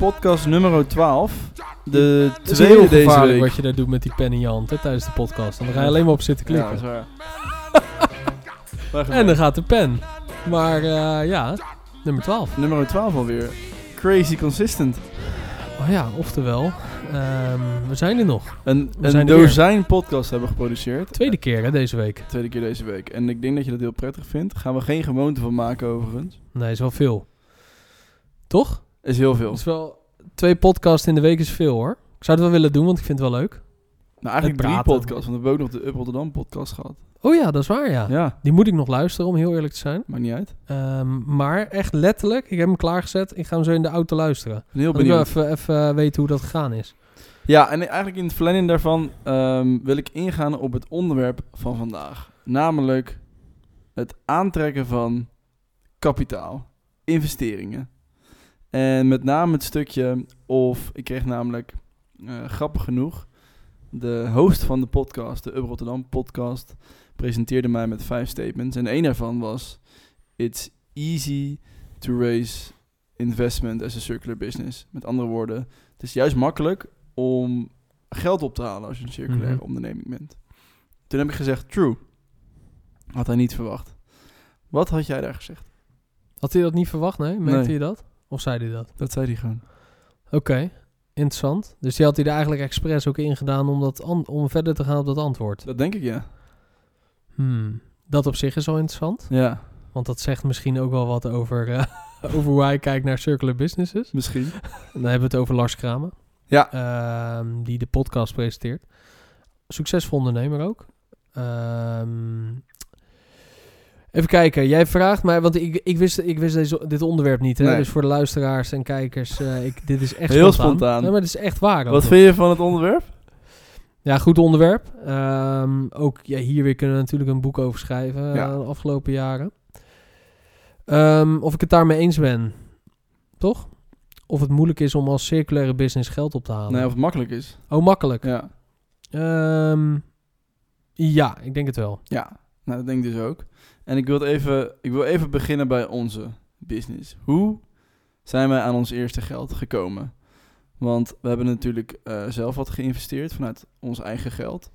podcast nummer 12. De heel tweede deze week. wat je daar doet met die pen in je hand hè, tijdens de podcast. En dan ga je alleen maar op zitten Ja, klikken. dat is waar. Waar en dan gaat de pen. Maar eh, ja, nummer 12. Nummer 12 alweer. Crazy consistent. Oh ja, oftewel, ehm, we zijn er nog. Een, We een dozijn podcast hebben we geproduceerd. Tweede keer hè, deze week. Tweede keer deze week. En ik denk dat je dat heel prettig vindt. Gaan we geen gewoonte van maken overigens. Nee, is wel veel. Toch? Is heel veel. Is wel, twee podcasts in de week is veel hoor. Ik zou het wel willen doen, want ik vind het wel leuk. Nou, eigenlijk drie praten. podcasts. Want we hebben ook nog de Up Rotterdam podcast gehad. Oh ja, dat is waar ja. Ja, Die moet ik nog luisteren, om heel eerlijk te zijn. maakt niet uit. Ehm, maar echt letterlijk, ik heb hem klaargezet. Ik ga hem zo in de auto luisteren. Ik ben heel ik benieuwd. even, even weten hoe dat gegaan is. Ja, en eigenlijk in het verlenging daarvan ehm, wil ik ingaan op het onderwerp van vandaag. Namelijk het aantrekken van kapitaal, investeringen. En met name het stukje of, ik kreeg namelijk, eh, grappig genoeg, de host van de podcast, de Up Rotterdam podcast, presenteerde mij met vijf statements. En één daarvan was, it's easy to raise investment as a circular business. Met andere woorden, het is juist makkelijk om geld op te halen als je een circulaire Mhm. onderneming bent. Toen heb ik gezegd, true. Had hij niet verwacht. Wat had jij daar gezegd? Had hij dat niet verwacht, nee? Merkte Nee. je dat? Of zei hij dat? Dat zei hij gewoon. Oké, interessant. Dus die had hij er eigenlijk expres ook in gedaan om, dat om verder te gaan op dat antwoord. Dat denk ik, ja. Hmm. Dat op zich is wel interessant. Ja, Want dat zegt misschien ook wel wat over, eh, over hoe hij kijkt naar circular businesses. misschien. En dan hebben we het over Lars Kramer. Ja. Ehm, die de podcast presenteert. Succesvol ondernemer ook. Ehm, even kijken. Jij vraagt mij, want ik, ik wist, ik wist deze, dit onderwerp niet. Hè? Nee. Dus voor de luisteraars en kijkers, eh, ik, dit is echt Heel spontaan. spontaan. Nee, maar dit is echt waar. Wat vind je van het onderwerp? Ja, goed onderwerp. Ehm, ook ja, hier weer kunnen we natuurlijk een boek over schrijven Ja. eh, de afgelopen jaren. Ehm, of ik het daarmee eens ben. Toch? Of het moeilijk is om als circulaire business geld op te halen. Nee, of het makkelijk is. Oh, makkelijk. Ja. Ehm, ja, ik denk het wel. Ja, nou, dat denk ik dus ook. En ik wil, het even, ik wil even beginnen bij onze business. Hoe zijn wij aan ons eerste geld gekomen? Want we hebben natuurlijk eh, zelf wat geïnvesteerd vanuit ons eigen geld.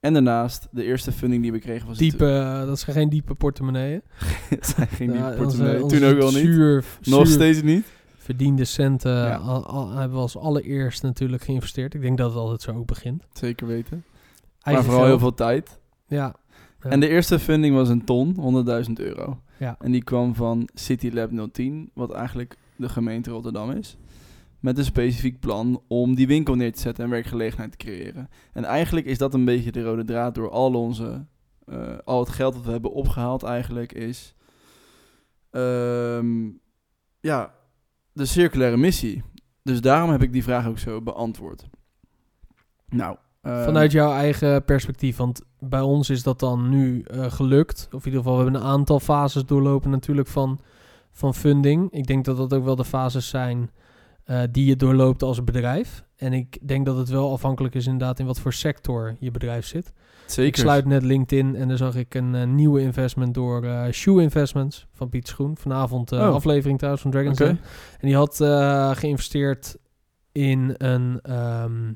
En daarnaast, de eerste funding die we kregen was... Diepe, eh, dat zijn geen diepe portemonneeën. Het zijn geen diepe Ja, portemonnee. Toen ook wel niet. Zuur, Nog zuur steeds niet. verdiende centen Ja. al, al- hebben we als allereerst natuurlijk geïnvesteerd. Ik denk dat het altijd zo ook begint. Zeker weten. maar Eigen vooral geld. heel veel tijd. Ja. Ja. En de eerste funding was een ton, 100.000 euro. Ja. En die kwam van City Lab 010, wat eigenlijk de gemeente Rotterdam is. Met een specifiek plan om die winkel neer te zetten en werkgelegenheid te creëren. En eigenlijk is dat een beetje de rode draad door al onze, eh, al het geld dat we hebben opgehaald eigenlijk is, ehm, ja, de circulaire missie. Dus daarom heb ik die vraag ook zo beantwoord. Nou, Vanuit jouw eigen perspectief, want bij ons is dat dan nu eh, gelukt. Of in ieder geval, we hebben een aantal fases doorlopen natuurlijk van, van funding. Ik denk dat dat ook wel de fases zijn eh, die je doorloopt als bedrijf. En ik denk dat het wel afhankelijk is inderdaad in wat voor sector je bedrijf zit. zeker. Ik sluit net LinkedIn en dan zag ik een eh, nieuwe investment door Shoe Investments van Piet Schoen. Vanavond Oh. aflevering trouwens van Dragon's. Den. En die had geïnvesteerd in een ehm,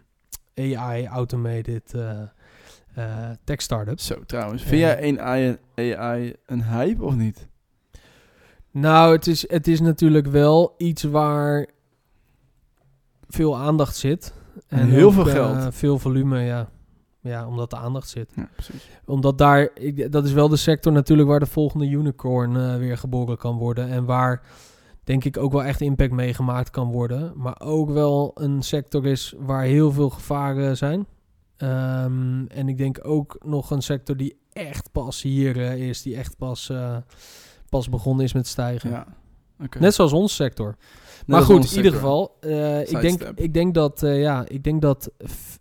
AI-automated eh eh tech startup. Zo, trouwens. Vind jij een AI, AI een hype of niet? Nou, het is, het is natuurlijk wel iets waar veel aandacht zit. En heel ook, veel eh, geld. veel volume, ja. Ja, omdat de aandacht zit. Ja, precies. Omdat daar, ik, dat is wel de sector natuurlijk waar de volgende unicorn weer geboren kan worden. En waar denk ik ook wel echt impact mee gemaakt kan worden. Maar ook wel een sector is waar heel veel gevaren zijn. Ehm, en ik denk ook nog een sector die echt pas hier eh, is, die echt pas, eh, pas begonnen is met stijgen. Ja. Net zoals onze sector. Net maar goed, in ieder geval, eh, ik, denk, ik denk dat, eh, ja, ik denk dat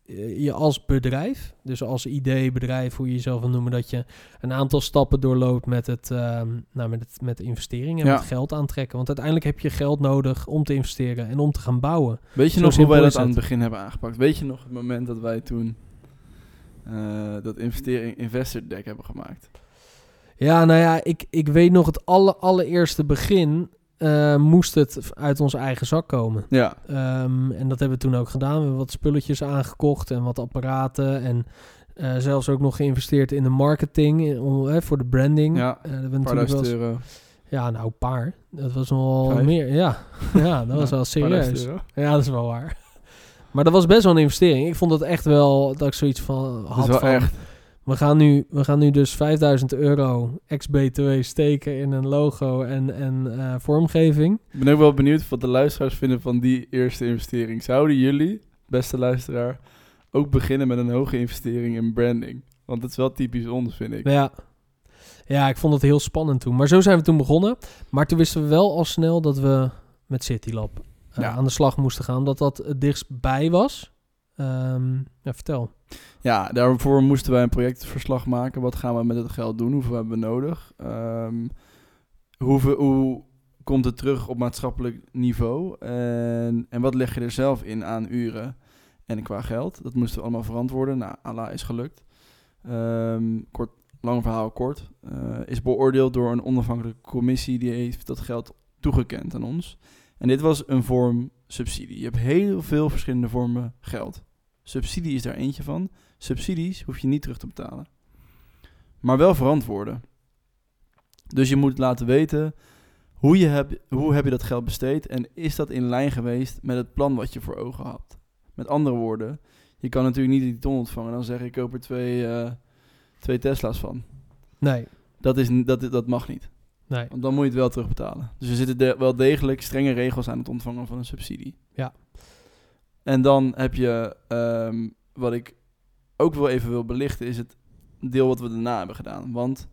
eh, je als bedrijf, dus als idee, bedrijf, hoe je jezelf wil noemen, dat je een aantal stappen doorloopt met het, ehm, nou, met het met investeringen en Ja. met geld aantrekken. Want uiteindelijk heb je geld nodig om te investeren en om te gaan bouwen. Weet je Zo nog hoe wij dat aan het begin hebben aangepakt? Weet je nog het moment dat wij toen dat investering investor deck hebben gemaakt? Ja, nou ja, ik, ik weet nog het alle, allereerste begin. Eh, moest het uit onze eigen zak komen. Ja, Ehm, en dat hebben we toen ook gedaan. We hebben wat spulletjes aangekocht en wat apparaten. En eh, zelfs ook nog geïnvesteerd in de marketing, in- om, voor de branding. ja. Eh, dat Een paar duizend euro. Ja, nou, een paar. Dat was nogal Vijf? meer. Ja, ja dat was Ja, wel serieus. Ja, dat is wel waar. Maar dat was best wel een investering. Ik vond het echt wel dat ik zoiets van Dat had is wel van... echt. We gaan, nu, we gaan nu dus 5000 euro ex-BTW steken in een logo en, en eh, vormgeving. Ik ben ook wel benieuwd wat de luisteraars vinden van die eerste investering. Zouden jullie, beste luisteraar, ook beginnen met een hoge investering in branding? Want dat is wel typisch ons, vind ik. Ja. ja, ik vond het heel spannend toen. Maar zo zijn we toen begonnen. Maar toen wisten we wel al snel dat we met CityLab eh, Ja. aan de slag moesten gaan. Dat dat het dichtstbij was. Ehm, ja, vertel. Ja, daarvoor moesten wij een projectverslag maken. Wat gaan we met het geld doen? Hoeveel hebben we nodig? Hoeveel, hoe komt het terug op maatschappelijk niveau? En, en wat leg je er zelf in aan uren en qua geld? Dat moesten we allemaal verantwoorden. Nou, Allah is gelukt. Ehm, kort, lang verhaal kort. Eh, is beoordeeld door een onafhankelijke commissie. Die heeft dat geld toegekend aan ons. En dit was een vorm subsidie. Je hebt heel veel verschillende vormen geld. Subsidie is daar eentje van. Subsidies hoef je niet terug te betalen. Maar wel verantwoorden. Dus je moet laten weten hoe, je heb, hoe heb je dat geld besteed en is dat in lijn geweest met het plan wat je voor ogen had. Met andere woorden, je kan natuurlijk niet die ton ontvangen en dan zeggen ik koop er twee, eh, twee Tesla's van. Nee, Dat, is, dat, dat mag niet. Nee. Want dan moet je het wel terugbetalen. Dus er zitten de- wel degelijk strenge regels aan het ontvangen van een subsidie. Ja. En dan heb je, ehm, wat ik ook wel even wil belichten, is het deel wat we daarna hebben gedaan. Want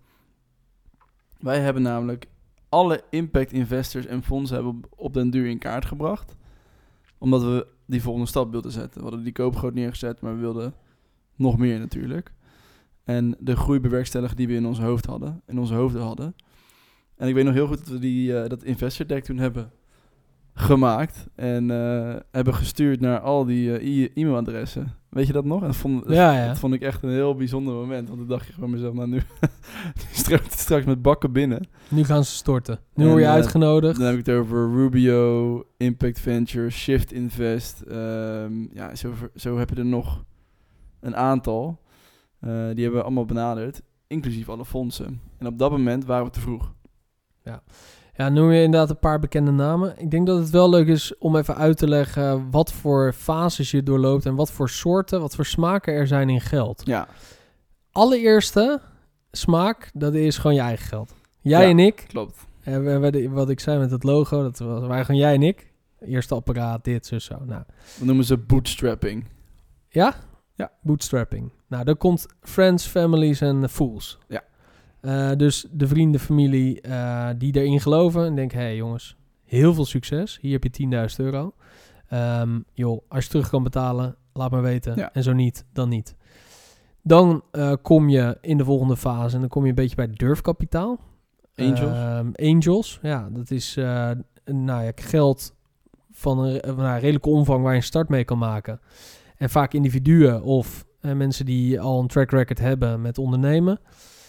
wij hebben namelijk alle impact investors en fondsen hebben op- op den duur in kaart gebracht. Omdat we die volgende stap wilden zetten. We hadden die koopgroot neergezet, maar we wilden nog meer natuurlijk. En de groei bewerkstelligen die we in ons hoofd hadden, in onze hoofden hadden. En ik weet nog heel goed dat we die, eh, dat investor deck toen hebben gemaakt. En eh, hebben gestuurd naar al die eh, e-mailadressen. Weet je dat nog? En dat vond, dat, Ja, ja. dat vond ik echt een heel bijzonder moment. Want toen dacht je gewoon mezelf, nou nu straks, straks met bakken binnen. Nu gaan ze storten. Nu En, word je uitgenodigd. Dan heb ik het over Rubio, Impact Venture, Shift Invest. ehm, ja, zo, zo heb je er nog een aantal. Die hebben we allemaal benaderd, inclusief alle fondsen. En op dat moment waren we te vroeg. Ja, noem je inderdaad een paar bekende namen. Ik denk dat het wel leuk is om even uit te leggen wat voor fases je doorloopt en wat voor soorten, wat voor smaken er zijn in geld. Ja, Allereerste smaak, dat is gewoon je eigen geld. Jij Ja. en ik, klopt. eh, we- we- wat ik zei met het logo, dat was, waren gewoon jij en ik. Eerste apparaat, dit, zo, zo. Nou, Dat noemen ze bootstrapping. ja? Ja. Bootstrapping. Nou, dan komt friends, families en fools. Ja. Eh, dus de vrienden, familie eh, die erin geloven en denken... hé hey, jongens, heel veel succes. Hier heb je 10.000 euro. Ehm, joh, als je terug kan betalen, laat maar weten. Ja. En zo niet, dan niet. Dan eh, kom je in de volgende fase en dan kom je een beetje bij durfkapitaal. Angels. Ehm, angels, ja, dat is nou ja, geld van een, van een redelijke omvang waar je een start mee kan maken. En vaak individuen of mensen die al een track record hebben met ondernemen.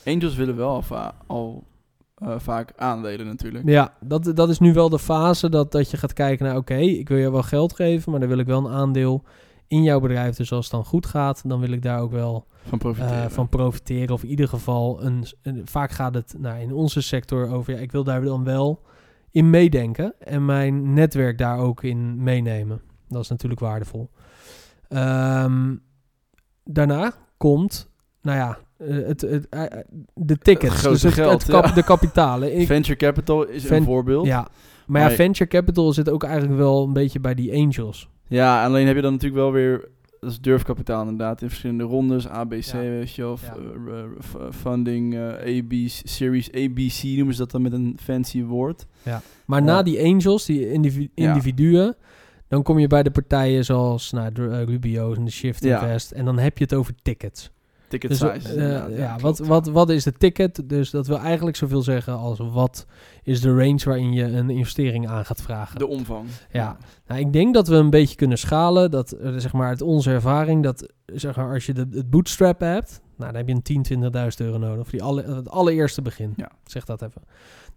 Angels willen wel al, va- al eh, vaak aandelen natuurlijk. Ja, dat, dat is nu wel de fase dat, dat je gaat kijken naar... oké, ik wil je wel geld geven, maar dan wil ik wel een aandeel in jouw bedrijf. Dus als het dan goed gaat, dan wil ik daar ook wel Van profiteren. eh, van profiteren. Of in ieder geval, een, een- vaak gaat het nou, in onze sector over... ja, ik wil daar dan wel in meedenken en mijn netwerk daar ook in meenemen. Dat is natuurlijk waardevol. Ehm, daarna komt, nou ja, eh, het, het, eh, de tickets. Het grote dus het, geld, het kap- ja. de kapitalen. Ik- Venture capital is Ven- een voorbeeld. Ja. ja, maar ja, Maar- venture capital zit ook eigenlijk wel een beetje bij die angels. alleen heb je dan natuurlijk wel weer... Dat is durfkapitaal inderdaad. In verschillende rondes. ABC, Ja. weet je wel. f- Ja. eh, eh, f- funding, eh, AB, Series ABC noemen ze dat dan met een fancy woord. Maar Ja. na die angels, die individu- Ja. individuen, dan kom je bij de partijen zoals nou, de, eh, Rubio's en de Shift Ja. Invest. En dan heb je het over tickets. Ticket Dus, size. eh, inderdaad, ja, klopt. wat, wat, wat is de ticket? Dus dat wil eigenlijk zoveel zeggen als wat is de range waarin je een investering aan gaat vragen. De omvang. Ja. Nou, ik denk dat we een beetje kunnen schalen. Dat, eh, zeg maar, uit onze ervaring, dat zeg maar, als je de, het bootstrap hebt, Nou, dan heb je een 10, 20.000 euro nodig. Voor die alle, het allereerste begin. Ja. Zeg dat even.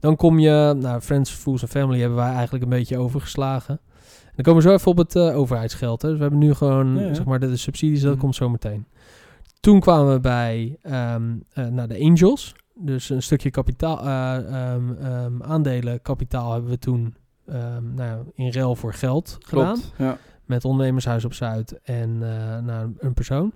Dan kom je, nou, Friends, Fools en Family hebben wij eigenlijk een beetje overgeslagen. Dan komen we zo even op het eh, overheidsgeld. Hè. Dus we hebben nu gewoon, Ja, ja. zeg maar, de, de subsidies, dat Mhm. komt zo meteen. Toen kwamen we bij nou, de Angels. Dus een stukje kapitaal, eh, ehm, ehm, aandelen kapitaal hebben we toen nou, in ruil voor geld gedaan. Klopt. Ja. Met ondernemershuis op Zuid en nou, een persoon.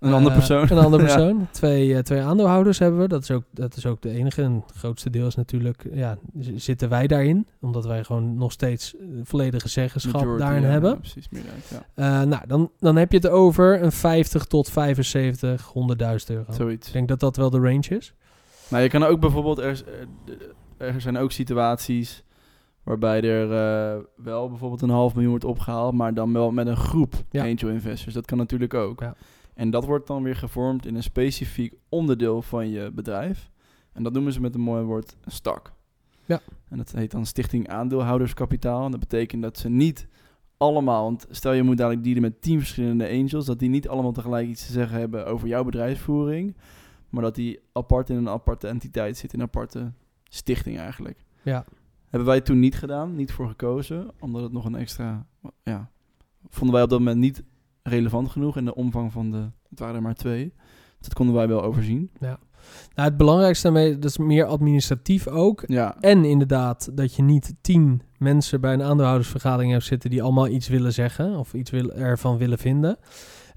Een andere Eh, persoon. Een andere Ja. persoon. Twee, eh, twee aandeelhouders hebben we. Dat is, ook, dat is ook de enige. En het grootste deel is natuurlijk, ja, zitten wij daarin. Omdat wij gewoon nog steeds eh, volledige zeggenschap Majority, daarin ja, hebben. ja, precies, ja. Eh, nou, dan, dan heb je het over een 50 tot 75, 100.000 euro. Zoiets. Ik denk dat dat wel de range is. Maar je kan ook bijvoorbeeld, er, er, zijn ook situaties waarbij er wel bijvoorbeeld een half miljoen wordt opgehaald, maar dan wel met een groep Ja. angel investors. Dat kan natuurlijk ook. Ja. En dat wordt dan weer gevormd in een specifiek onderdeel van je bedrijf. En dat noemen ze met een mooi woord een stak. Ja. En dat heet dan Stichting Aandeelhouderskapitaal. En dat betekent dat ze niet allemaal, want stel je moet dadelijk dealen met tien verschillende angels, dat die niet allemaal tegelijk iets te zeggen hebben over jouw bedrijfsvoering, maar dat die apart in een aparte entiteit zit, in een aparte stichting eigenlijk. Ja. Hebben wij toen niet gedaan, niet voor gekozen, omdat het nog een extra, ja, vonden wij op dat moment niet relevant genoeg in de omvang van de, het waren er maar twee. Dat konden wij wel overzien. Nou, het belangrijkste daarmee, dat is meer administratief ook. Ja, En inderdaad, dat je niet tien mensen bij een aandeelhoudersvergadering hebt zitten die allemaal iets willen zeggen of iets wil, ervan willen vinden.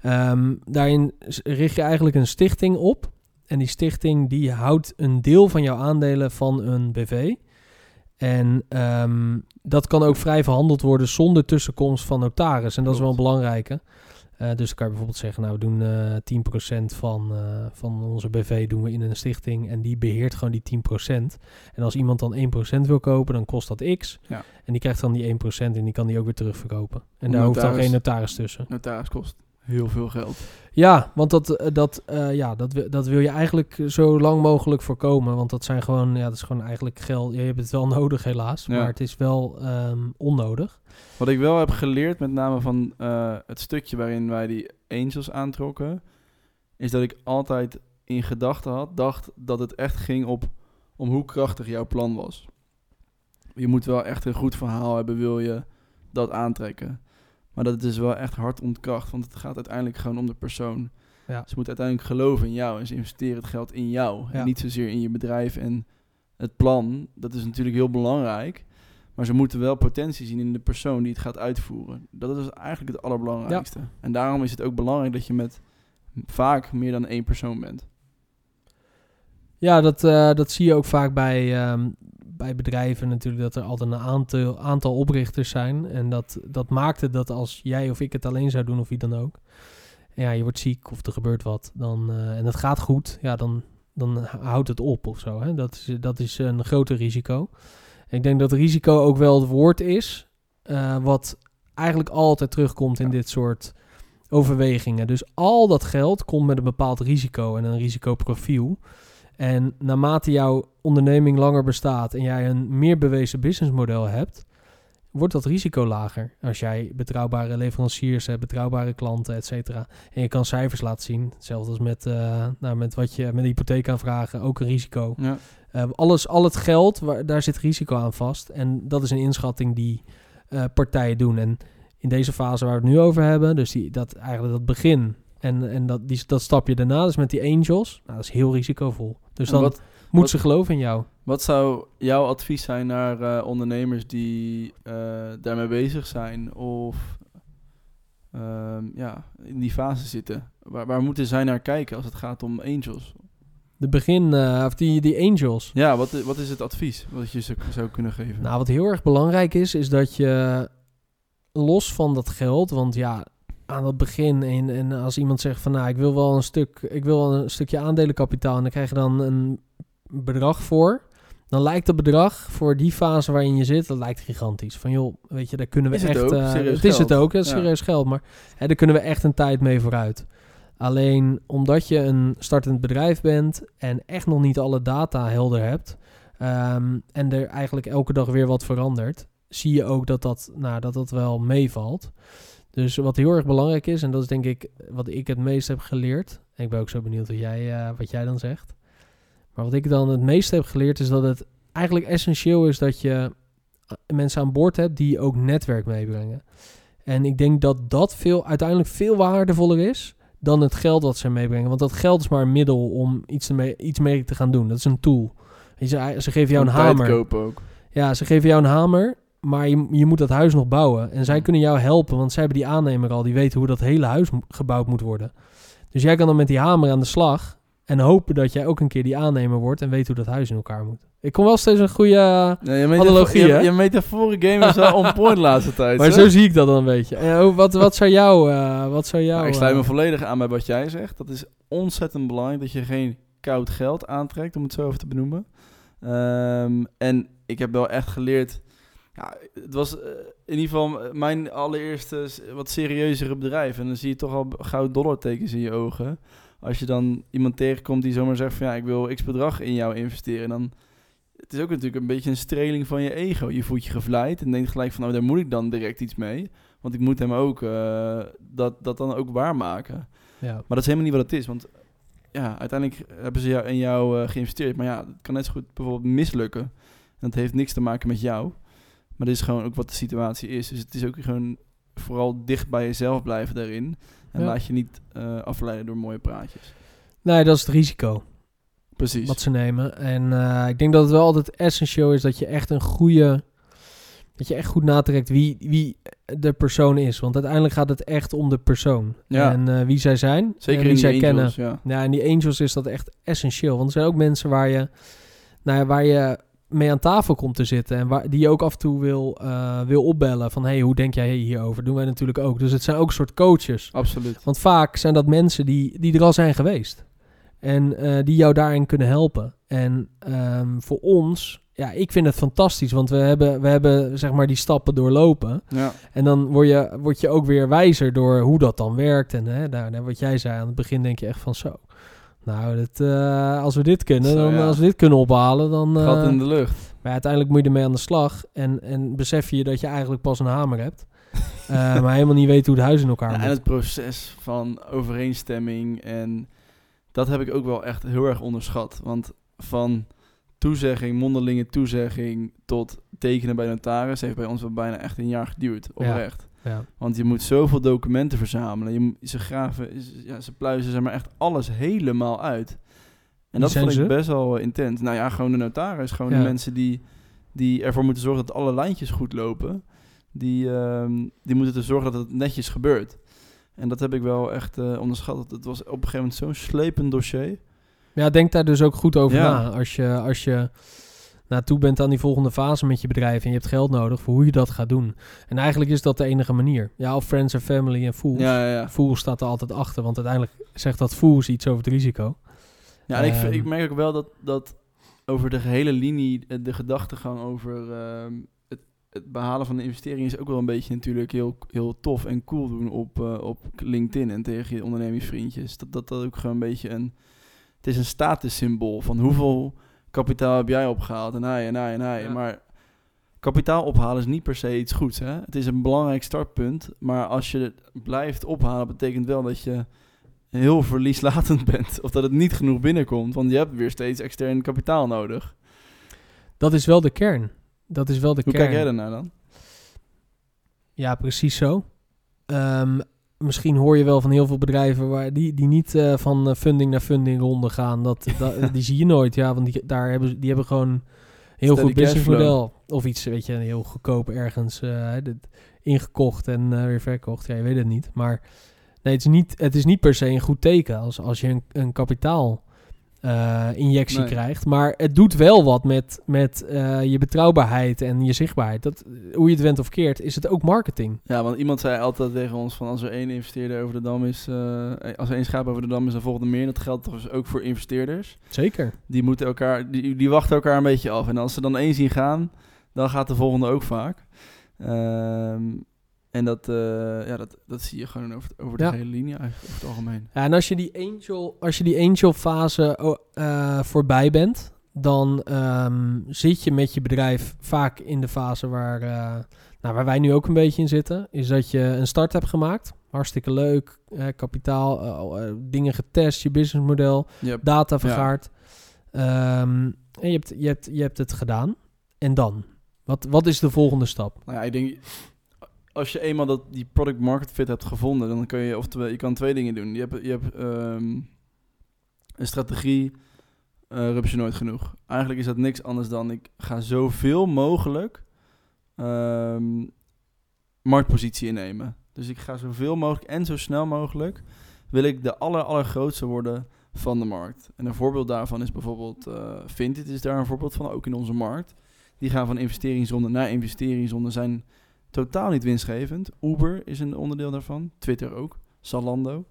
Ehm, daarin richt je eigenlijk een stichting op. En die stichting die houdt een deel van jouw aandelen van een BV. En ehm, dat kan ook vrij verhandeld worden zonder tussenkomst van notaris. En dat is wel een belangrijke. Eh, dus dan kan je bijvoorbeeld zeggen, nou we doen eh 10% van, eh, van onze BV doen we in een stichting en die beheert gewoon die 10%. En als iemand dan 1% wil kopen, dan kost dat x. Ja. En die krijgt dan die 1% en die kan die ook weer terugverkopen. En daar hoeft dan geen notaris tussen. notaris kost heel veel geld. Ja, want dat, dat, ja, dat, dat wil je eigenlijk zo lang mogelijk voorkomen. Want dat zijn gewoon, ja, dat is gewoon eigenlijk geld. Je hebt het wel nodig helaas, Ja. maar het is wel ehm, onnodig. Wat ik wel heb geleerd, met name van eh, het stukje waarin wij die angels aantrokken, is dat ik altijd in gedachten had, dacht dat het echt ging op om hoe krachtig jouw plan was. Je moet wel echt een goed verhaal hebben, wil je dat aantrekken. Maar dat is wel echt hard ontkracht, want het gaat uiteindelijk gewoon om de persoon. Ja. Ze moeten uiteindelijk geloven in jou en ze investeren het geld in jou. Ja. En niet zozeer in je bedrijf en het plan. Dat is natuurlijk heel belangrijk. Maar ze moeten wel potentie zien in de persoon die het gaat uitvoeren. Dat is eigenlijk het allerbelangrijkste. En daarom is het ook belangrijk dat je met vaak meer dan één persoon bent. Ja, dat, eh, dat zie je ook vaak bij, ehm, bij bedrijven natuurlijk, dat er altijd een aantal, aantal oprichters zijn. En dat, dat maakt het dat als jij of ik het alleen zou doen, of wie dan ook. en Ja, je wordt ziek of er gebeurt wat. Dan, eh, en het gaat goed, ja, dan, dan houdt het op of zo. Hè? Dat, is, dat is een groter risico. En ik denk dat risico ook wel het woord is, eh, wat eigenlijk altijd terugkomt in Ja. dit soort overwegingen. Dus al dat geld komt met een bepaald risico en een risicoprofiel. En naarmate jouw onderneming langer bestaat en jij een meer bewezen businessmodel hebt, wordt dat risico lager. Als jij betrouwbare leveranciers hebt, betrouwbare klanten, et cetera. En je kan cijfers laten zien. Hetzelfde als met, eh, nou, met wat je met een hypotheekaanvragen, ook een risico. Ja. Eh, alles, al het geld, waar, daar zit risico aan vast. En dat is een inschatting die eh, partijen doen. En in deze fase waar we het nu over hebben, dus die, dat eigenlijk dat begin en, en dat, die, dat stapje daarna, dus met die angels, nou, dat is heel risicovol. Dus En dan wat, moet wat- ze geloven in jou. wat zou jouw advies zijn naar eh, ondernemers die eh, daarmee bezig zijn of ehm, ja, in die fase zitten? Waar, waar moeten zij naar kijken als het gaat om angels? De begin, eh, of die, die angels. Ja, wat, wat is het advies wat je ze zou kunnen geven? Nou, wat heel erg belangrijk is, is dat je los van dat geld, want ja, aan het begin en, en als iemand zegt van nou, ik wil wel een stuk, ik wil wel een stukje aandelenkapitaal en dan krijg je dan een bedrag voor, dan lijkt dat bedrag voor die fase waarin je zit, dat lijkt gigantisch. Van joh, weet je, daar kunnen we Is het echt, ook? eh, het is geld? het ook, het is Ja. serieus geld, maar hè, daar kunnen we echt een tijd mee vooruit. Alleen omdat je een startend bedrijf bent en echt nog niet alle data helder hebt, ehm, en er eigenlijk elke dag weer wat verandert, zie je ook dat dat, nou, dat, dat wel meevalt. Dus wat heel erg belangrijk is, en dat is denk ik wat ik het meest heb geleerd, En ik ben ook zo benieuwd wat jij, eh, wat jij dan zegt. Maar wat ik dan het meeste heb geleerd is dat het eigenlijk essentieel is dat je eh, mensen aan boord hebt die ook netwerk meebrengen. En ik denk dat dat veel, uiteindelijk veel waardevoller is dan het geld dat ze meebrengen. Want dat geld is maar een middel om iets, mee, iets mee te gaan doen. Dat is een tool. Ze, ze geven jou een hamer. kopen ook. Ja, ze geven jou een hamer, maar je, je moet dat huis nog bouwen. En zij kunnen jou helpen, want zij hebben die aannemer al. Die weten hoe dat hele huis gebouwd moet worden. Dus jij kan dan met die hamer aan de slag en hopen dat jij ook een keer die aannemer wordt en weet hoe dat huis in elkaar moet. Ik kom wel steeds een goede... Je Analogie, je, hè? je metaforen game is wel on point de laatste tijd. Maar hè? zo zie ik dat dan een beetje. Hoe- wat, wat zou jou... eh, wat zou jou Nou, ik sluit me eh, volledig aan bij wat jij zegt. Dat is ontzettend belangrijk dat je geen koud geld aantrekt, om het zo even te benoemen. Ehm, en ik heb wel echt geleerd. Ja, het was eh, in ieder geval mijn allereerste wat serieuzere bedrijf. En dan zie je toch al goud dollartekens in je ogen. Als je dan iemand tegenkomt die zomaar zegt van ja, ik wil x bedrag in jou investeren. Dan het is ook natuurlijk een beetje een streling van je ego. Je voelt je gevleid en denkt gelijk van nou, daar moet ik dan direct iets mee. Want ik moet hem ook eh, dat, dat dan ook waarmaken. Ja. Maar dat is helemaal niet wat het is. Want ja, uiteindelijk hebben ze jou, in jou eh, geïnvesteerd. Maar ja, het kan net zo goed bijvoorbeeld mislukken. En dat heeft niks te maken met jou. Maar dit is gewoon ook wat de situatie is. Dus het is ook gewoon vooral dicht bij jezelf blijven daarin. En Ja. laat je niet eh, afleiden door mooie praatjes. Nee, dat is het risico. Precies. wat ze nemen. En eh, ik denk dat het wel altijd essentieel is dat je echt een goede. Dat je echt goed natrekt wie, wie de persoon is. Want uiteindelijk gaat het echt om de persoon. Ja. En eh, wie zij zijn. Zeker en wie zij angels, kennen. ja. Ja, en die angels is dat echt essentieel. Want er zijn ook mensen waar je, nou ja, waar je mee aan tafel komt te zitten. En waar, die je ook af en toe wil, eh, wil opbellen. Van hey, hoe denk jij hierover? Doen wij natuurlijk ook. Dus het zijn ook een soort coaches. Absoluut. Want vaak zijn dat mensen die, die er al zijn geweest. En eh, die jou daarin kunnen helpen. En ehm, voor ons, ja, ik vind het fantastisch. Want we hebben, we hebben zeg maar die stappen doorlopen. Ja. En dan word je, word je ook weer wijzer door hoe dat dan werkt. En hè, daar wat jij zei aan het begin, denk je echt van zo. Nou, eh, als we dit kunnen, Zo, dan, ja. als we dit kunnen ophalen, dan. eh, Gat in de lucht. maar uiteindelijk moet je ermee aan de slag. En, en besef je dat je eigenlijk pas een hamer hebt. Eh, maar helemaal niet weet hoe het huis in elkaar Ja, moet. en het proces van overeenstemming en dat heb ik ook wel echt heel erg onderschat. Want van toezegging, mondelinge toezegging tot tekenen bij notaris heeft bij ons wel bijna echt een jaar geduurd, oprecht. Ja. Want je moet zoveel documenten verzamelen. Je, ze graven, ze- ja, ze pluizen zeg maar echt alles helemaal uit. En dat vond ik ze? best wel eh, intens. Nou ja, gewoon de notaris. Gewoon Ja. de mensen die, die ervoor moeten zorgen dat alle lijntjes goed lopen. Die, ehm, die moeten ervoor zorgen dat het netjes gebeurt. En dat heb ik wel echt eh, onderschat. Het- Het was op een gegeven moment zo'n slepend dossier. Ja, denk daar dus ook goed over Ja. na. Als je, als je naartoe bent aan die volgende fase met je bedrijf en je hebt geld nodig voor hoe je dat gaat doen. En eigenlijk is dat de enige manier. Ja, of friends and family en fools. Ja. Fools staat er altijd achter, want uiteindelijk zegt dat fools iets over het risico. ja en ik, Ehm. ik merk ook wel dat, dat over de gehele linie eh, de gedachtegang over ehm, het, het behalen van de investering is ook wel een beetje natuurlijk heel, heel tof en cool doen op, eh, op LinkedIn en tegen je ondernemingsvriendjes. Dat, dat dat ook gewoon een beetje een... Het is een statussymbool van hoeveel kapitaal heb jij opgehaald en hij en hij en hij. Ja. Maar kapitaal ophalen is niet per se iets goeds. Hè? Het is een belangrijk startpunt, maar als je het blijft ophalen betekent wel dat je heel verlieslatend bent. Of dat het niet genoeg binnenkomt, want je hebt weer steeds extern kapitaal nodig. Dat is wel de kern. Dat is wel de Hoe kern. kijk jij daarnaar dan? Ja, precies zo. Ehm, misschien hoor je wel van heel veel bedrijven waar die, die niet eh, van eh, funding naar funding ronde gaan. Dat, dat, die zie je nooit. Ja, want die, daar hebben, die hebben gewoon een heel Steady goed businessmodel. Of iets, weet je, heel goedkoop ergens eh, dit- ingekocht en eh, weer verkocht. Ja, je weet het niet. Maar nee, het is niet, het is niet per se een goed teken als, als je een, een kapitaal eh, injectie Nee. krijgt. Maar het doet wel wat met, met eh, je betrouwbaarheid en je zichtbaarheid. Dat, hoe je het went of keert, is het ook marketing. Ja, want iemand zei altijd tegen ons van als er één investeerder over de dam is, eh, als er één schaap over de dam is, dan volgt er meer. Dat geldt dus ook voor investeerders. Zeker. Die moeten elkaar, die, die wachten elkaar een beetje af. En als ze dan één zien gaan, dan gaat de volgende ook vaak. Ehm, en dat, eh, ja, dat, dat zie je gewoon over, over de Ja. hele linie eigenlijk, over het algemeen. Ja, en als je die angel, als je die angel fase eh, voorbij bent, dan ehm, zit je met je bedrijf vaak in de fase waar, eh, nou, waar wij nu ook een beetje in zitten. Is dat je een start hebt gemaakt Hartstikke leuk. kapitaal, dingen getest, je businessmodel, Yep. data vergaard. Ehm, en je hebt, je, hebt, je hebt het gedaan. En dan? Wat, wat is de volgende stap? Nou ja, ik denk, als je eenmaal dat, die product market fit hebt gevonden, dan kun je, oftewel, je kan twee dingen doen. Je hebt, je hebt ehm, een strategie, eh rup je nooit genoeg. Eigenlijk is dat niks anders dan, ik ga zoveel mogelijk ehm, marktpositie innemen. Dus ik ga zoveel mogelijk en zo snel mogelijk, wil ik de aller, allergrootste worden van de markt. En een voorbeeld daarvan is bijvoorbeeld, eh Vinted is daar een voorbeeld van, ook in onze markt. Die gaan van investeringsronde naar investeringsronde, zijn totaal niet winstgevend. Uber is een onderdeel daarvan, Twitter ook, Zalando.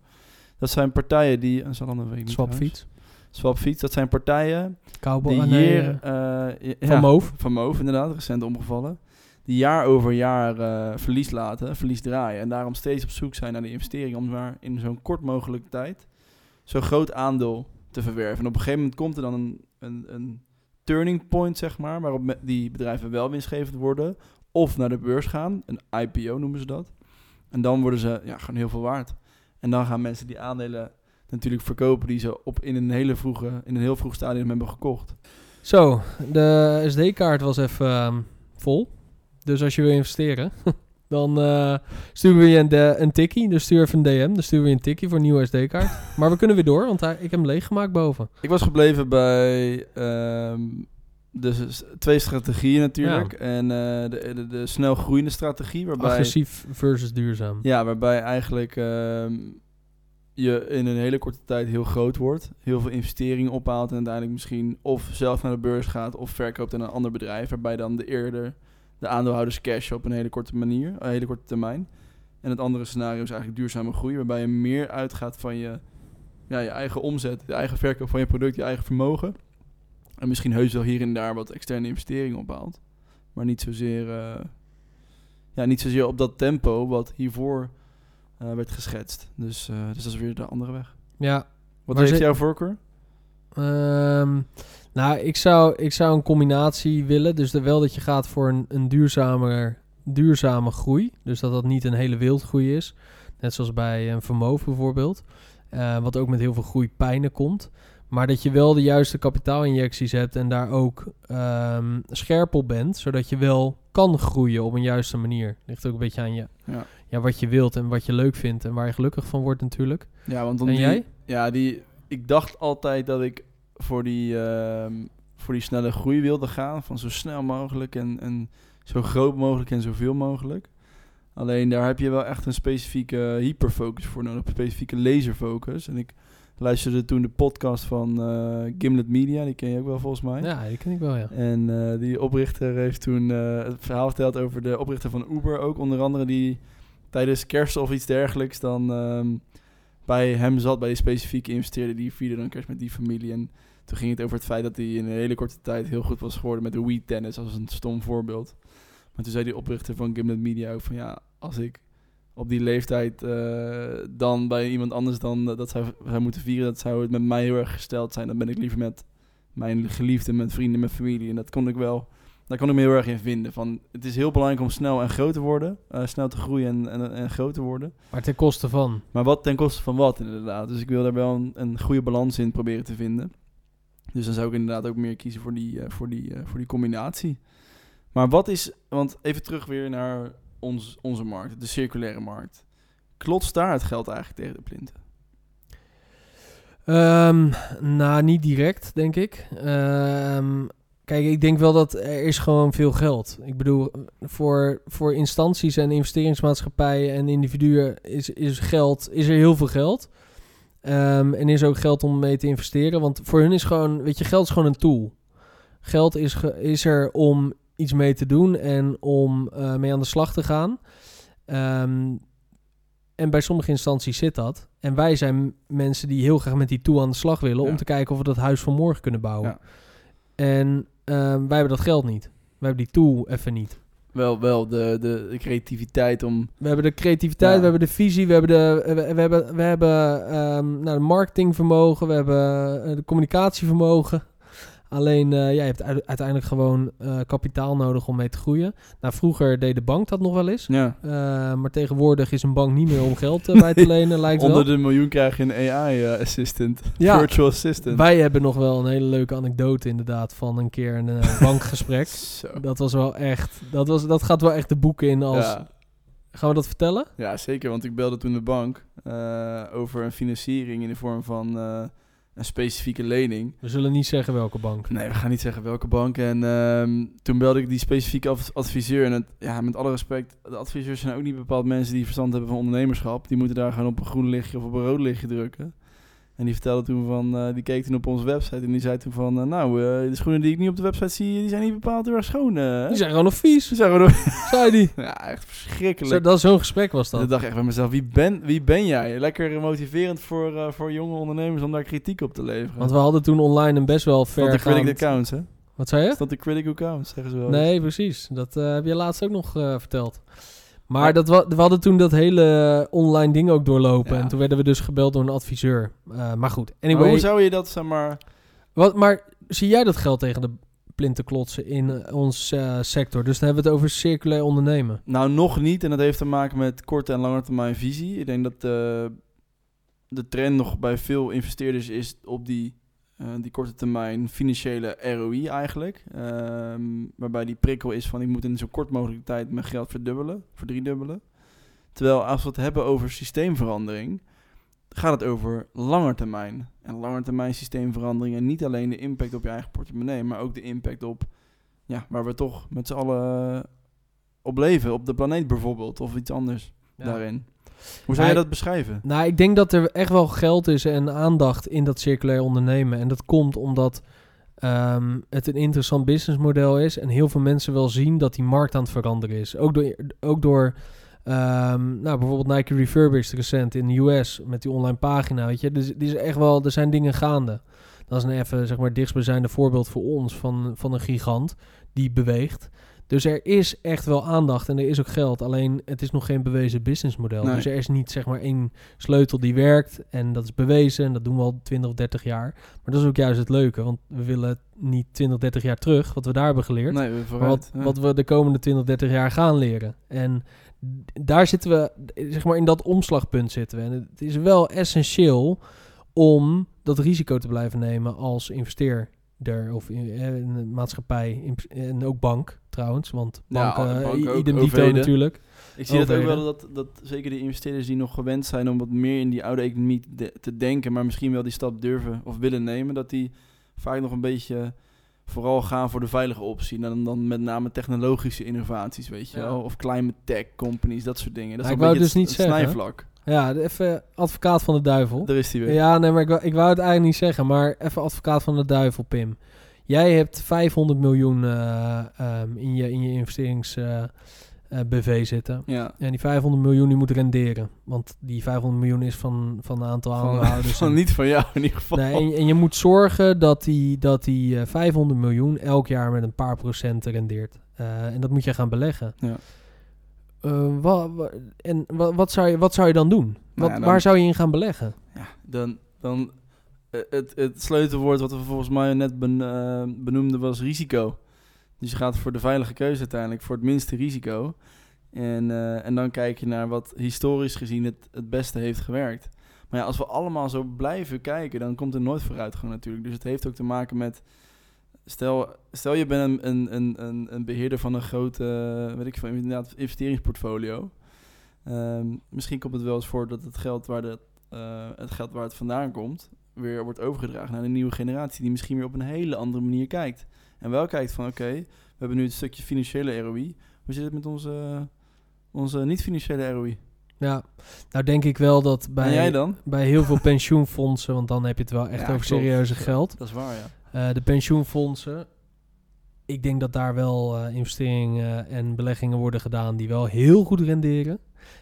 Dat zijn partijen die... en Zalando weet ik niet. Swapfiets? Swapfiets, dat zijn partijen Cowboy? die ah, nee, hier... eh, eh, ja, Van Moof? Van Moof, inderdaad, recent omgevallen. Die jaar over jaar verlies laten, verlies draaien. En daarom steeds op zoek zijn naar de investering om maar in zo'n kort mogelijke tijd zo'n groot aandeel te verwerven. En op een gegeven moment komt er dan een, een, een turning point, zeg maar, waarop die bedrijven wel winstgevend worden. Of naar de beurs gaan, een IPO noemen ze dat. En dan worden ze ja, gewoon heel veel waard. En dan gaan mensen die aandelen natuurlijk verkopen die ze op in een hele vroege, in een heel vroeg stadium hebben gekocht. Zo, de SD-kaart was even ehm, vol. Dus als je wil investeren, dan eh, sturen we je een, een tikkie. Dus stuur even een DM. Dan sturen we je een tikkie voor een nieuwe SD-kaart. maar we kunnen weer door, want hij, ik heb hem leeggemaakt boven. Ik was gebleven bij ehm, de s- twee strategieën natuurlijk. En eh, de, de, de snel groeiende strategie, waarbij, Agressief versus duurzaam. ja, waarbij eigenlijk ehm, je in een hele korte tijd heel groot wordt. Heel veel investeringen ophaalt en uiteindelijk misschien of zelf naar de beurs gaat of verkoopt aan een ander bedrijf. Waarbij dan de eerder de aandeelhouders cash op een hele korte manier, een hele korte termijn. En het andere scenario is eigenlijk duurzame groei, waarbij je meer uitgaat van je, ja, je eigen omzet, je eigen verkoop van je product, je eigen vermogen. En misschien heus wel hier en daar wat externe investeringen ophaalt. Maar niet zozeer, eh, ja, niet zozeer op dat tempo wat hiervoor eh, werd geschetst. Dus, eh, dus dat is weer de andere weg. Ja, Wat heeft jouw voorkeur? Ehm, nou, ik zou, ik zou een combinatie willen. Dus de, wel dat je gaat voor een, een duurzamer, duurzame groei. Dus dat dat niet een hele wildgroei is. Net zoals bij een vermogen bijvoorbeeld. Wat ook met heel veel groeipijnen komt. Maar dat je wel de juiste kapitaalinjecties hebt en daar ook ehm, scherp op bent. Zodat je wel kan groeien op een juiste manier. Ligt ook een beetje aan je, Ja. ja, wat je wilt en wat je leuk vindt. En waar je gelukkig van wordt natuurlijk. Ja, want dan En die, jij? Ja, die, ik dacht altijd dat ik voor die, ehm, voor die snelle groei wilde gaan. Van zo snel mogelijk en, en zo groot mogelijk en zoveel mogelijk. Alleen daar heb je wel echt een specifieke hyperfocus voor nodig. Een specifieke laserfocus. En ik luisterde toen de podcast van eh, Gimlet Media. Die ken je ook wel volgens mij. Ja, die ken ik wel, ja. En eh, die oprichter heeft toen eh, het verhaal verteld over de oprichter van Uber ook. Onder andere die tijdens kerst of iets dergelijks dan ehm, bij hem zat, bij die specifieke investeerder. Die vierde dan kerst met die familie. En toen ging het over het feit dat hij in een hele korte tijd heel goed was geworden met de Wii Tennis als een stom voorbeeld. Maar toen zei die oprichter van Gimlet Media ook van ja, als ik op die leeftijd eh, dan bij iemand anders dan eh, dat zou, zou moeten vieren, dat zou het met mij heel erg gesteld zijn. Dan ben ik liever met mijn geliefden, met vrienden, met familie. En dat kon ik wel, daar kon ik me heel erg in vinden. Van, het is heel belangrijk om snel en groot te worden, eh, snel te groeien en, en, en groot te worden. Maar ten koste van. Maar wat ten koste van wat inderdaad. Dus ik wil daar wel een, een goede balans in proberen te vinden. Dus dan zou ik inderdaad ook meer kiezen voor die, voor die, voor die combinatie. Maar wat is, want even terug weer naar ons, onze markt, de circulaire markt. Klotst daar het geld eigenlijk tegen de plinten? Ehm, nou, niet direct, denk ik. Ehm, kijk, ik denk wel dat er is gewoon veel geld. Ik bedoel, voor, voor instanties en investeringsmaatschappijen en individuen is, is geld, is er heel veel geld. Ehm, en is ook geld om mee te investeren. Want voor hun is gewoon, weet je, geld is gewoon een tool. Geld is, is er om iets mee te doen en om eh, mee aan de slag te gaan. Ehm, en bij sommige instanties zit dat. En wij zijn mensen die heel graag met die tool aan de slag willen... Ja. om te kijken of we dat huis van morgen kunnen bouwen. Ja. En ehm, wij hebben dat geld niet. Wij hebben die tool even niet. Wel, wel de, de, de creativiteit om... We hebben de creativiteit, Ja. we hebben de visie, we hebben de, we, we hebben, we hebben ehm, nou, de marketingvermogen, we hebben eh, de communicatievermogen. Alleen, eh, ja, je hebt uite- uiteindelijk gewoon eh, kapitaal nodig om mee te groeien. Nou, vroeger deed de bank dat nog wel eens. Ja. Eh, maar tegenwoordig is een bank niet meer om geld bij te lenen, lijkt wel. Onder de miljoen krijg je een AI-assistant. Ja. Virtual assistant. Wij hebben nog wel een hele leuke anekdote inderdaad van een keer een bankgesprek. Dat was wel echt, dat, was, dat gaat wel echt de boeken in als... Ja. Gaan we dat vertellen? ja, zeker. Want ik belde toen de bank over een financiering in de vorm van een specifieke lening. We zullen niet zeggen welke bank. Nee, we gaan niet zeggen welke bank. En ehm, toen belde ik die specifieke adv- adviseur. En het, ja, met alle respect, de adviseurs zijn ook niet bepaald mensen die verstand hebben van ondernemerschap. Die moeten daar gewoon op een groen lichtje of op een rood lichtje drukken. En die vertelde toen van, eh, die keek toen op onze website en die zei toen van, eh, nou, eh, de schoenen die ik nu op de website zie, die zijn niet bepaald heel erg schoon. Die zijn gewoon nog vies, Ze zijn gewoon, zei die. ja, echt Zo, verschrikkelijk. dat zo'n gesprek was dat. ik dacht echt bij mezelf, wie ben, wie ben jij? Lekker motiverend voor, voor jonge ondernemers om daar kritiek op te leveren. Want we hadden toen online een best wel Stond de ver critical accounts, hè? Wat zei je? Stond de critical accounts, zeggen ze wel. Nee, precies. Dat heb je laatst ook nog verteld. Maar dat we hadden toen dat hele online ding ook doorlopen. Ja. En toen werden we dus gebeld door een adviseur. Eh, maar goed, Maar anyway. hoe zou je dat, zeg maar... Wat, maar zie jij dat geld tegen de plinten klotsen in eh, ons eh, sector? Dus dan hebben we het over circulair ondernemen. Nou, nog niet. En dat heeft te maken met korte en lange termijn visie. Ik denk dat de trend nog bij veel investeerders is op die, eh, die korte termijn financiële ROI eigenlijk. Ehm, waarbij die prikkel is van ik moet in zo kort mogelijk tijd mijn geld verdubbelen, verdriedubbelen. Terwijl als we het hebben over systeemverandering, gaat het over lange termijn. En lange termijn systeemverandering en niet alleen de impact op je eigen portemonnee, maar ook de impact op ja, waar we toch met z'n allen op leven, op de planeet bijvoorbeeld, of iets anders daarin. Hoe zou je dat beschrijven? Nou, ik denk dat er echt wel geld is en aandacht in dat circulair ondernemen. En dat komt omdat ehm, het een interessant businessmodel is. En heel veel mensen wel zien dat die markt aan het veranderen is. Ook door, ook door ehm, nou, bijvoorbeeld Nike Refurbished recent in de US met die online pagina. Weet je, dus die is echt wel, er zijn dingen gaande. Dat is een even, zeg maar, dichtstbijzijnde voorbeeld voor ons van, van een gigant die beweegt. Dus er is echt wel aandacht en er is ook geld. Alleen het is nog geen bewezen businessmodel. Nee. Dus er is niet zeg maar één sleutel die werkt. En dat is bewezen. En dat doen we al 20 of 30 jaar. Maar dat is ook juist het leuke. Want we willen niet 20, 30 jaar terug. Wat we daar hebben geleerd. Nee, we maar vooruit. wat, ja. wat we de komende 20, 30 jaar gaan leren. En daar zitten we, zeg maar in dat omslagpunt zitten we. En het is wel essentieel om dat risico te blijven nemen als Of in, eh, in maatschappij. in- En ook bank trouwens. Want Ja, banken, ook, idem dito overheden. natuurlijk. Ik zie dat ook overheden. wel dat, dat zeker de investeerders die nog gewend zijn om wat meer in die oude economie te, de- te denken, maar misschien wel die stap durven of willen nemen, dat die vaak nog een beetje vooral gaan voor de veilige optie. En dan, dan met name technologische innovaties, weet je Ja. wel. Of climate tech companies, dat soort dingen. Dat Ja, is ik een wou beetje dus het, niet het zeggen. snijvlak. Ja, even advocaat van de duivel. Daar is die weer. Ja, nee, maar ik wou, ik wou het eigenlijk niet zeggen. Maar even advocaat van de duivel, Pim. Jij hebt 500 miljoen eh, ehm, in je, in je investerings eh, eh, BV zitten. Ja. En die 500 miljoen die moet renderen. Want die 500 miljoen is van, van een aantal Van, aandeelhouders. van en- niet van jou in ieder geval. Nee, en, en je moet zorgen dat die, dat die eh, 500 miljoen elk jaar met een paar procent rendeert. En dat moet je gaan beleggen. Ja. Wa- wa- en wa- wat, zou je, wat zou je dan doen? Wat, ja, dan- Waar zou je in gaan beleggen? Ja, dan, dan eh, het, het sleutelwoord wat we volgens mij net ben, eh, benoemden was risico. Dus je gaat voor de veilige keuze uiteindelijk, voor het minste risico. En, en dan kijk je naar wat historisch gezien het, het beste heeft gewerkt. Maar ja, als we allemaal zo blijven kijken, dan komt er nooit vooruitgang natuurlijk. Dus het heeft ook te maken met... Stel, stel je bent een, een, een, een, beheerder van een grote, eh, weet ik veel, inderdaad, investeringsportfolio. Ehm, misschien komt het wel eens voor dat het geld waar de eh, het geld waar het vandaan komt, weer wordt overgedragen naar een nieuwe generatie die misschien weer op een hele andere manier kijkt. En wel kijkt van oké, we hebben nu het stukje financiële ROI. Hoe zit het met onze, onze niet-financiële ROI? Ja, nou denk ik wel dat bij, jij dan? bij heel veel pensioenfondsen, want dan heb je het wel echt Ja, over klopt. serieuze geld. Dat is waar, ja. Eh, de pensioenfondsen, ik denk dat daar wel eh, investeringen en beleggingen worden gedaan die wel heel goed renderen.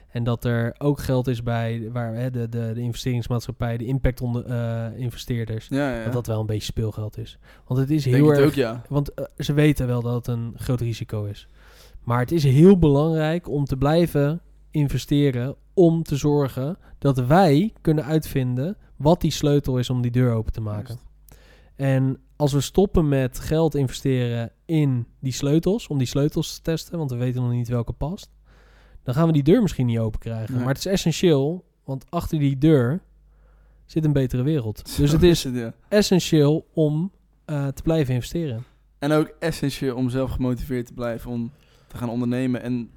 En dat er ook geld is bij waar, hè, de, de, de investeringsmaatschappij, de impact onder, eh, investeerders, Ja, ja. dat dat wel een beetje speelgeld is. Want het is Denk heel het erg ook, ja. want ze weten wel dat het een groot risico is. Maar het is heel belangrijk om te blijven investeren om te zorgen dat wij kunnen uitvinden wat die sleutel is om die deur open te maken. Juist. En als we stoppen met geld investeren in die sleutels, om die sleutels te testen, want we weten nog niet welke past, dan gaan we die deur misschien niet open krijgen. Nee. Maar het is essentieel, want achter die deur zit een betere wereld. Dus het is essentieel om eh, te blijven investeren. En ook essentieel om zelf gemotiveerd te blijven om te gaan ondernemen en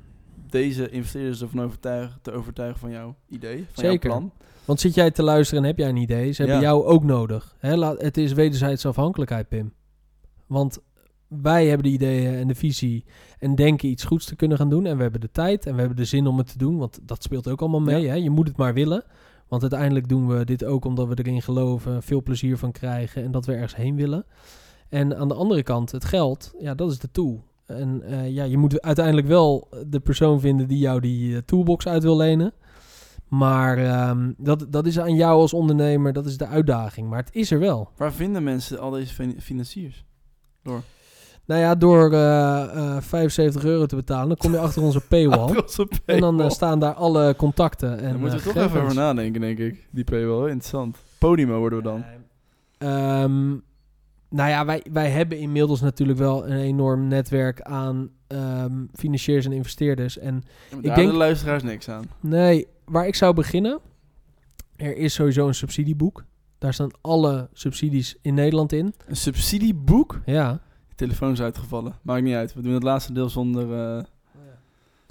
deze investeerders ervan overtuigen, te overtuigen van jouw idee, van Zeker. jouw plan. Want zit jij te luisteren en heb jij een idee, ze hebben Ja. jou ook nodig. Hè, laat, het is wederzijdse afhankelijkheid, Pim. Want wij hebben de ideeën en de visie en denken iets goeds te kunnen gaan doen. En we hebben de tijd en we hebben de zin om het te doen, want dat speelt ook allemaal mee. Ja. Hè? Je moet het maar willen. Want uiteindelijk doen we dit ook omdat we erin geloven, veel plezier van krijgen en dat we ergens heen willen. En aan de andere kant, het geld, ja, dat is de tool. En eh, ja, je moet uiteindelijk wel de persoon vinden die jou die eh, toolbox uit wil lenen. Maar ehm, dat, dat is aan jou als ondernemer, dat is de uitdaging. Maar het is er wel. Waar vinden mensen al deze fin- financiers? Nou ja, door eh, eh, 75 euro te betalen, dan kom je achter onze paywall. En dan eh, staan daar alle contacten. En, Daar moeten we eh, toch even over nadenken, denk ik. Die paywall, interessant. Podimo worden we dan. Ehm, nou ja, wij, wij hebben inmiddels natuurlijk wel een enorm netwerk aan financiers en investeerders. En Ja, Ik daar denk- de luisteraars niks aan. nee, waar ik zou beginnen, er is sowieso een subsidieboek. Daar staan alle subsidies in Nederland in. Een subsidieboek? Ja. Je telefoon is uitgevallen. Maakt niet uit. We doen het laatste deel zonder, eh,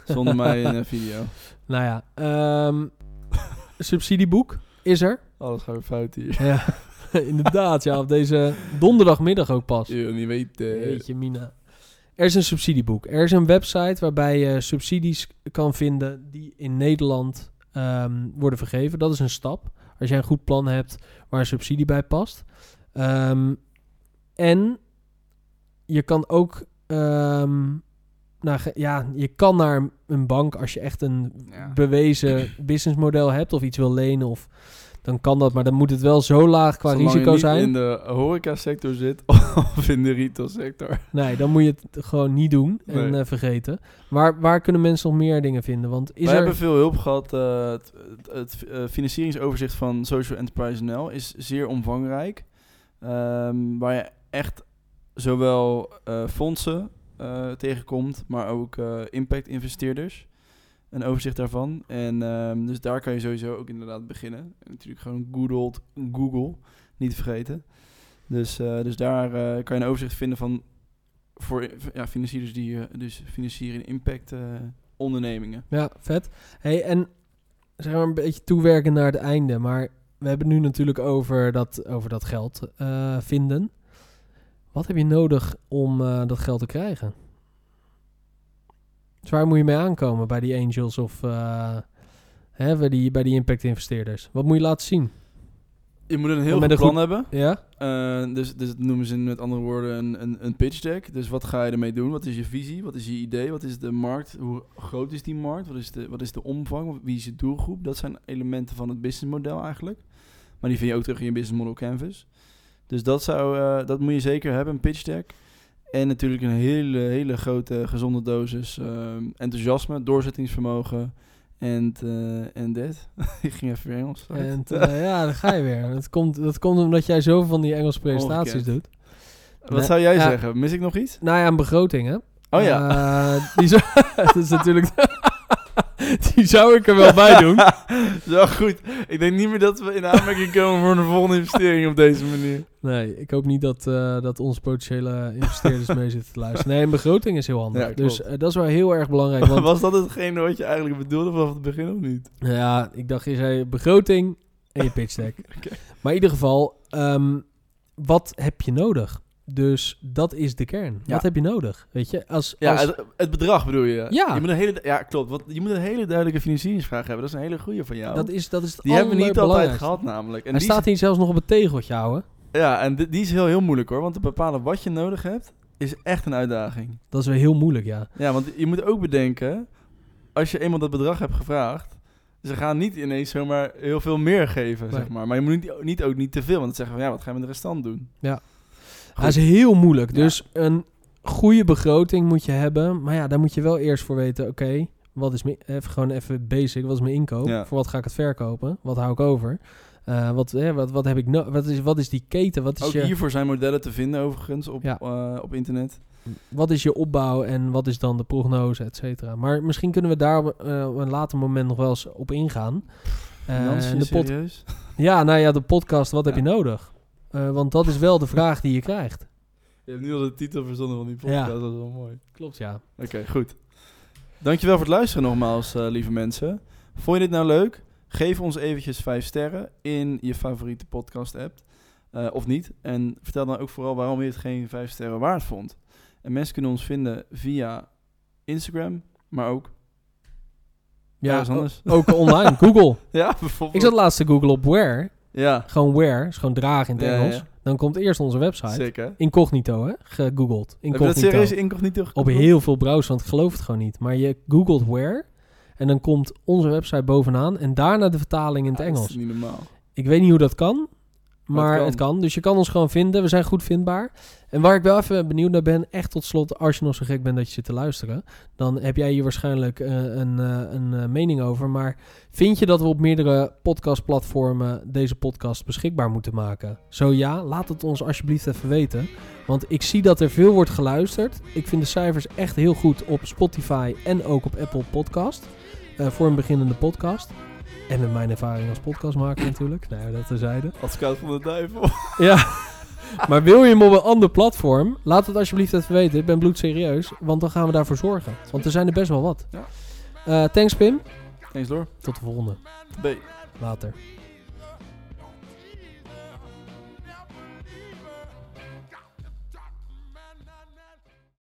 zonder mij in een video. Nou ja, een subsidieboek is er. Alles gaat weer fout hier. Ja, inderdaad. Ja, op deze donderdagmiddag ook pas. Je wil niet weten. Weet je, Mina. Er is een subsidieboek. Er is een website waarbij je subsidies kan vinden die in Nederland ehm, worden vergeven. Dat is een stap. Als jij een goed plan hebt waar een subsidie bij past. Ehm, en je kan ook... nou, ge- ja, je kan naar een bank als je echt een Ja. bewezen businessmodel hebt of iets wil lenen of dan kan dat, maar dan moet het wel zo laag qua Zolang je risico niet zijn. in de horecasector zit of in de retailsector. Nee, dan moet je het gewoon niet doen en Nee. eh, vergeten. Waar, waar kunnen mensen nog meer dingen vinden? Want is Wij er... hebben veel hulp gehad. eh, het het, het eh, financieringsoverzicht van Social Enterprise NL is zeer omvangrijk. Ehm, waar je echt zowel fondsen tegenkomt, maar ook eh, impact-investeerders. Een overzicht daarvan. En ehm, dus daar kan je sowieso ook inderdaad beginnen. En natuurlijk gewoon good old Google, niet te vergeten. Dus, eh, dus daar eh, kan je een overzicht vinden van voor ja, financiers die eh, dus financieren in impact ondernemingen. Ja, vet. Hey, en zeg maar een beetje toewerken naar het einde, maar we hebben nu natuurlijk over dat, over dat geld vinden. Wat heb je nodig om dat geld te krijgen? Dus waar moet je mee aankomen bij die angels of eh, hè, bij, die, bij die impact investeerders? Wat moet je laten zien? Je moet een heel goed een plan hebben. Ja? Eh, dus, dus dat noemen ze met andere woorden een, een, een pitch deck. Dus wat ga je ermee doen? Wat is je visie? Wat is je idee? Wat is de markt? Hoe groot is die markt? Wat is de, wat is de omvang? Wie is je doelgroep? Dat zijn elementen van het businessmodel eigenlijk. Maar die vind je ook terug in je business model canvas. Dus dat, zou, eh, dat moet je zeker hebben, een pitch deck. En natuurlijk een hele, hele grote gezonde dosis ehm, enthousiasme, doorzettingsvermogen en eh, en dit. Ik ging even weer Engels. En eh, ja, daar ga je weer. Dat komt, dat komt omdat jij zoveel van die Engelse presentaties Ongekend. doet. Wat zou jij Ja. zeggen? Mis ik nog iets? Nou ja, een begroting, hè? Oh ja. Eh, die, dat is natuurlijk... die zou ik er wel bij doen. Zo goed. Ik denk niet meer dat we in aanmerking komen voor een volgende investering op deze manier. Nee, ik hoop niet dat, eh, dat onze potentiële investeerders mee zitten te luisteren. Nee, een begroting is heel handig. Ja, dus eh, dat is wel heel erg belangrijk. Want Was dat hetgene wat je eigenlijk bedoelde vanaf het begin of niet? ja, ik dacht, je zei begroting en je pitch deck. Maar in ieder geval, ehm, wat heb je nodig? Dus dat is de kern. Ja. Wat heb je nodig? Weet je, als, Ja, als, het, het bedrag bedoel je? Ja. Je moet een hele, ja, klopt. Want je moet een hele duidelijke financieringsvraag hebben. Dat is een hele goede van jou. dat is, dat is het die hebben we niet altijd gehad namelijk. En Hij die staat hier zelfs nog op het tegeltje, is, ja, en die, is heel, heel moeilijk hoor. Want te bepalen wat je nodig hebt, is echt een uitdaging. Dat is wel heel moeilijk, ja. Ja, want je moet ook bedenken, als je eenmaal dat bedrag hebt gevraagd, ze gaan niet ineens zomaar heel veel meer geven, Nee. zeg maar. Maar je moet niet, niet ook niet te veel, want dan zeggen we, ja, wat ga je met de restant doen? Dat is heel moeilijk. Dus een goede begroting moet je hebben. Maar ja, daar moet je wel eerst voor weten, oké, wat is mijn, even gewoon even basic, wat is mijn inkoop? Ja. Voor wat ga ik het verkopen? Wat hou ik over? Eh, wat, wat, wat heb ik no wat is, wat is die keten? Wat is, Ook je, hiervoor zijn modellen te vinden overigens op, Ja. eh, op internet. wat is je opbouw en wat is dan de prognose, et cetera. Maar misschien kunnen we daar op, eh, op een later moment nog wel eens op ingaan. Nancy, de pod- serieus? ja, nou ja, de podcast, wat heb je nodig? Eh, want dat is wel de vraag die je krijgt. Je hebt nu al de titel verzonnen van die podcast, Ja. dat is wel mooi. Klopt, ja. Oké, goed. Dankjewel voor het luisteren nogmaals, eh, lieve mensen. Vond je dit nou leuk? Geef ons eventjes 5 sterren in je favoriete podcast app. Eh, of niet. En vertel dan ook vooral waarom je het geen 5 sterren waard vond. En mensen kunnen ons vinden via Instagram, maar ook Ja, anders. ook online. Google. ja, bijvoorbeeld. Ik zat laatst te googlen op where. Ja, Gewoon where, is gewoon dragen in het Engels. ja. Dan komt eerst onze website. zeker. Incognito, hè? Gegoogeld. Heb je dat Incognito. serieus incognito Op heel veel browsers, want ik geloof het gewoon niet. Maar je googelt where en dan komt onze website bovenaan en daarna de vertaling in het Ah, dat Engels. is niet normaal. Ik weet niet hoe dat kan, Maar maar het kan. het kan. Dus je kan ons gewoon vinden. We zijn goed vindbaar. En waar ik wel even benieuwd naar ben, echt tot slot, als je nog zo gek bent dat je zit te luisteren, dan heb jij hier waarschijnlijk eh, een, eh, een eh, mening over. Maar vind je dat we op meerdere podcastplatformen deze podcast beschikbaar moeten maken? Zo ja, laat het ons alsjeblieft even weten. Want ik zie dat er veel wordt geluisterd. Ik vind de cijfers echt heel goed op Spotify en ook op Apple Podcast. voor een beginnende podcast. En met mijn ervaring als podcastmaker natuurlijk. Nou ja, dat terzijde. Advocaat van de duivel. Ja. Maar wil je hem op een ander platform? Laat het alsjeblieft even weten. Ik ben bloedserieus. Want dan gaan we daarvoor zorgen. Want er zijn er best wel wat. Ja. Eh, thanks Pim. Eens door. Tot de volgende. B. Later.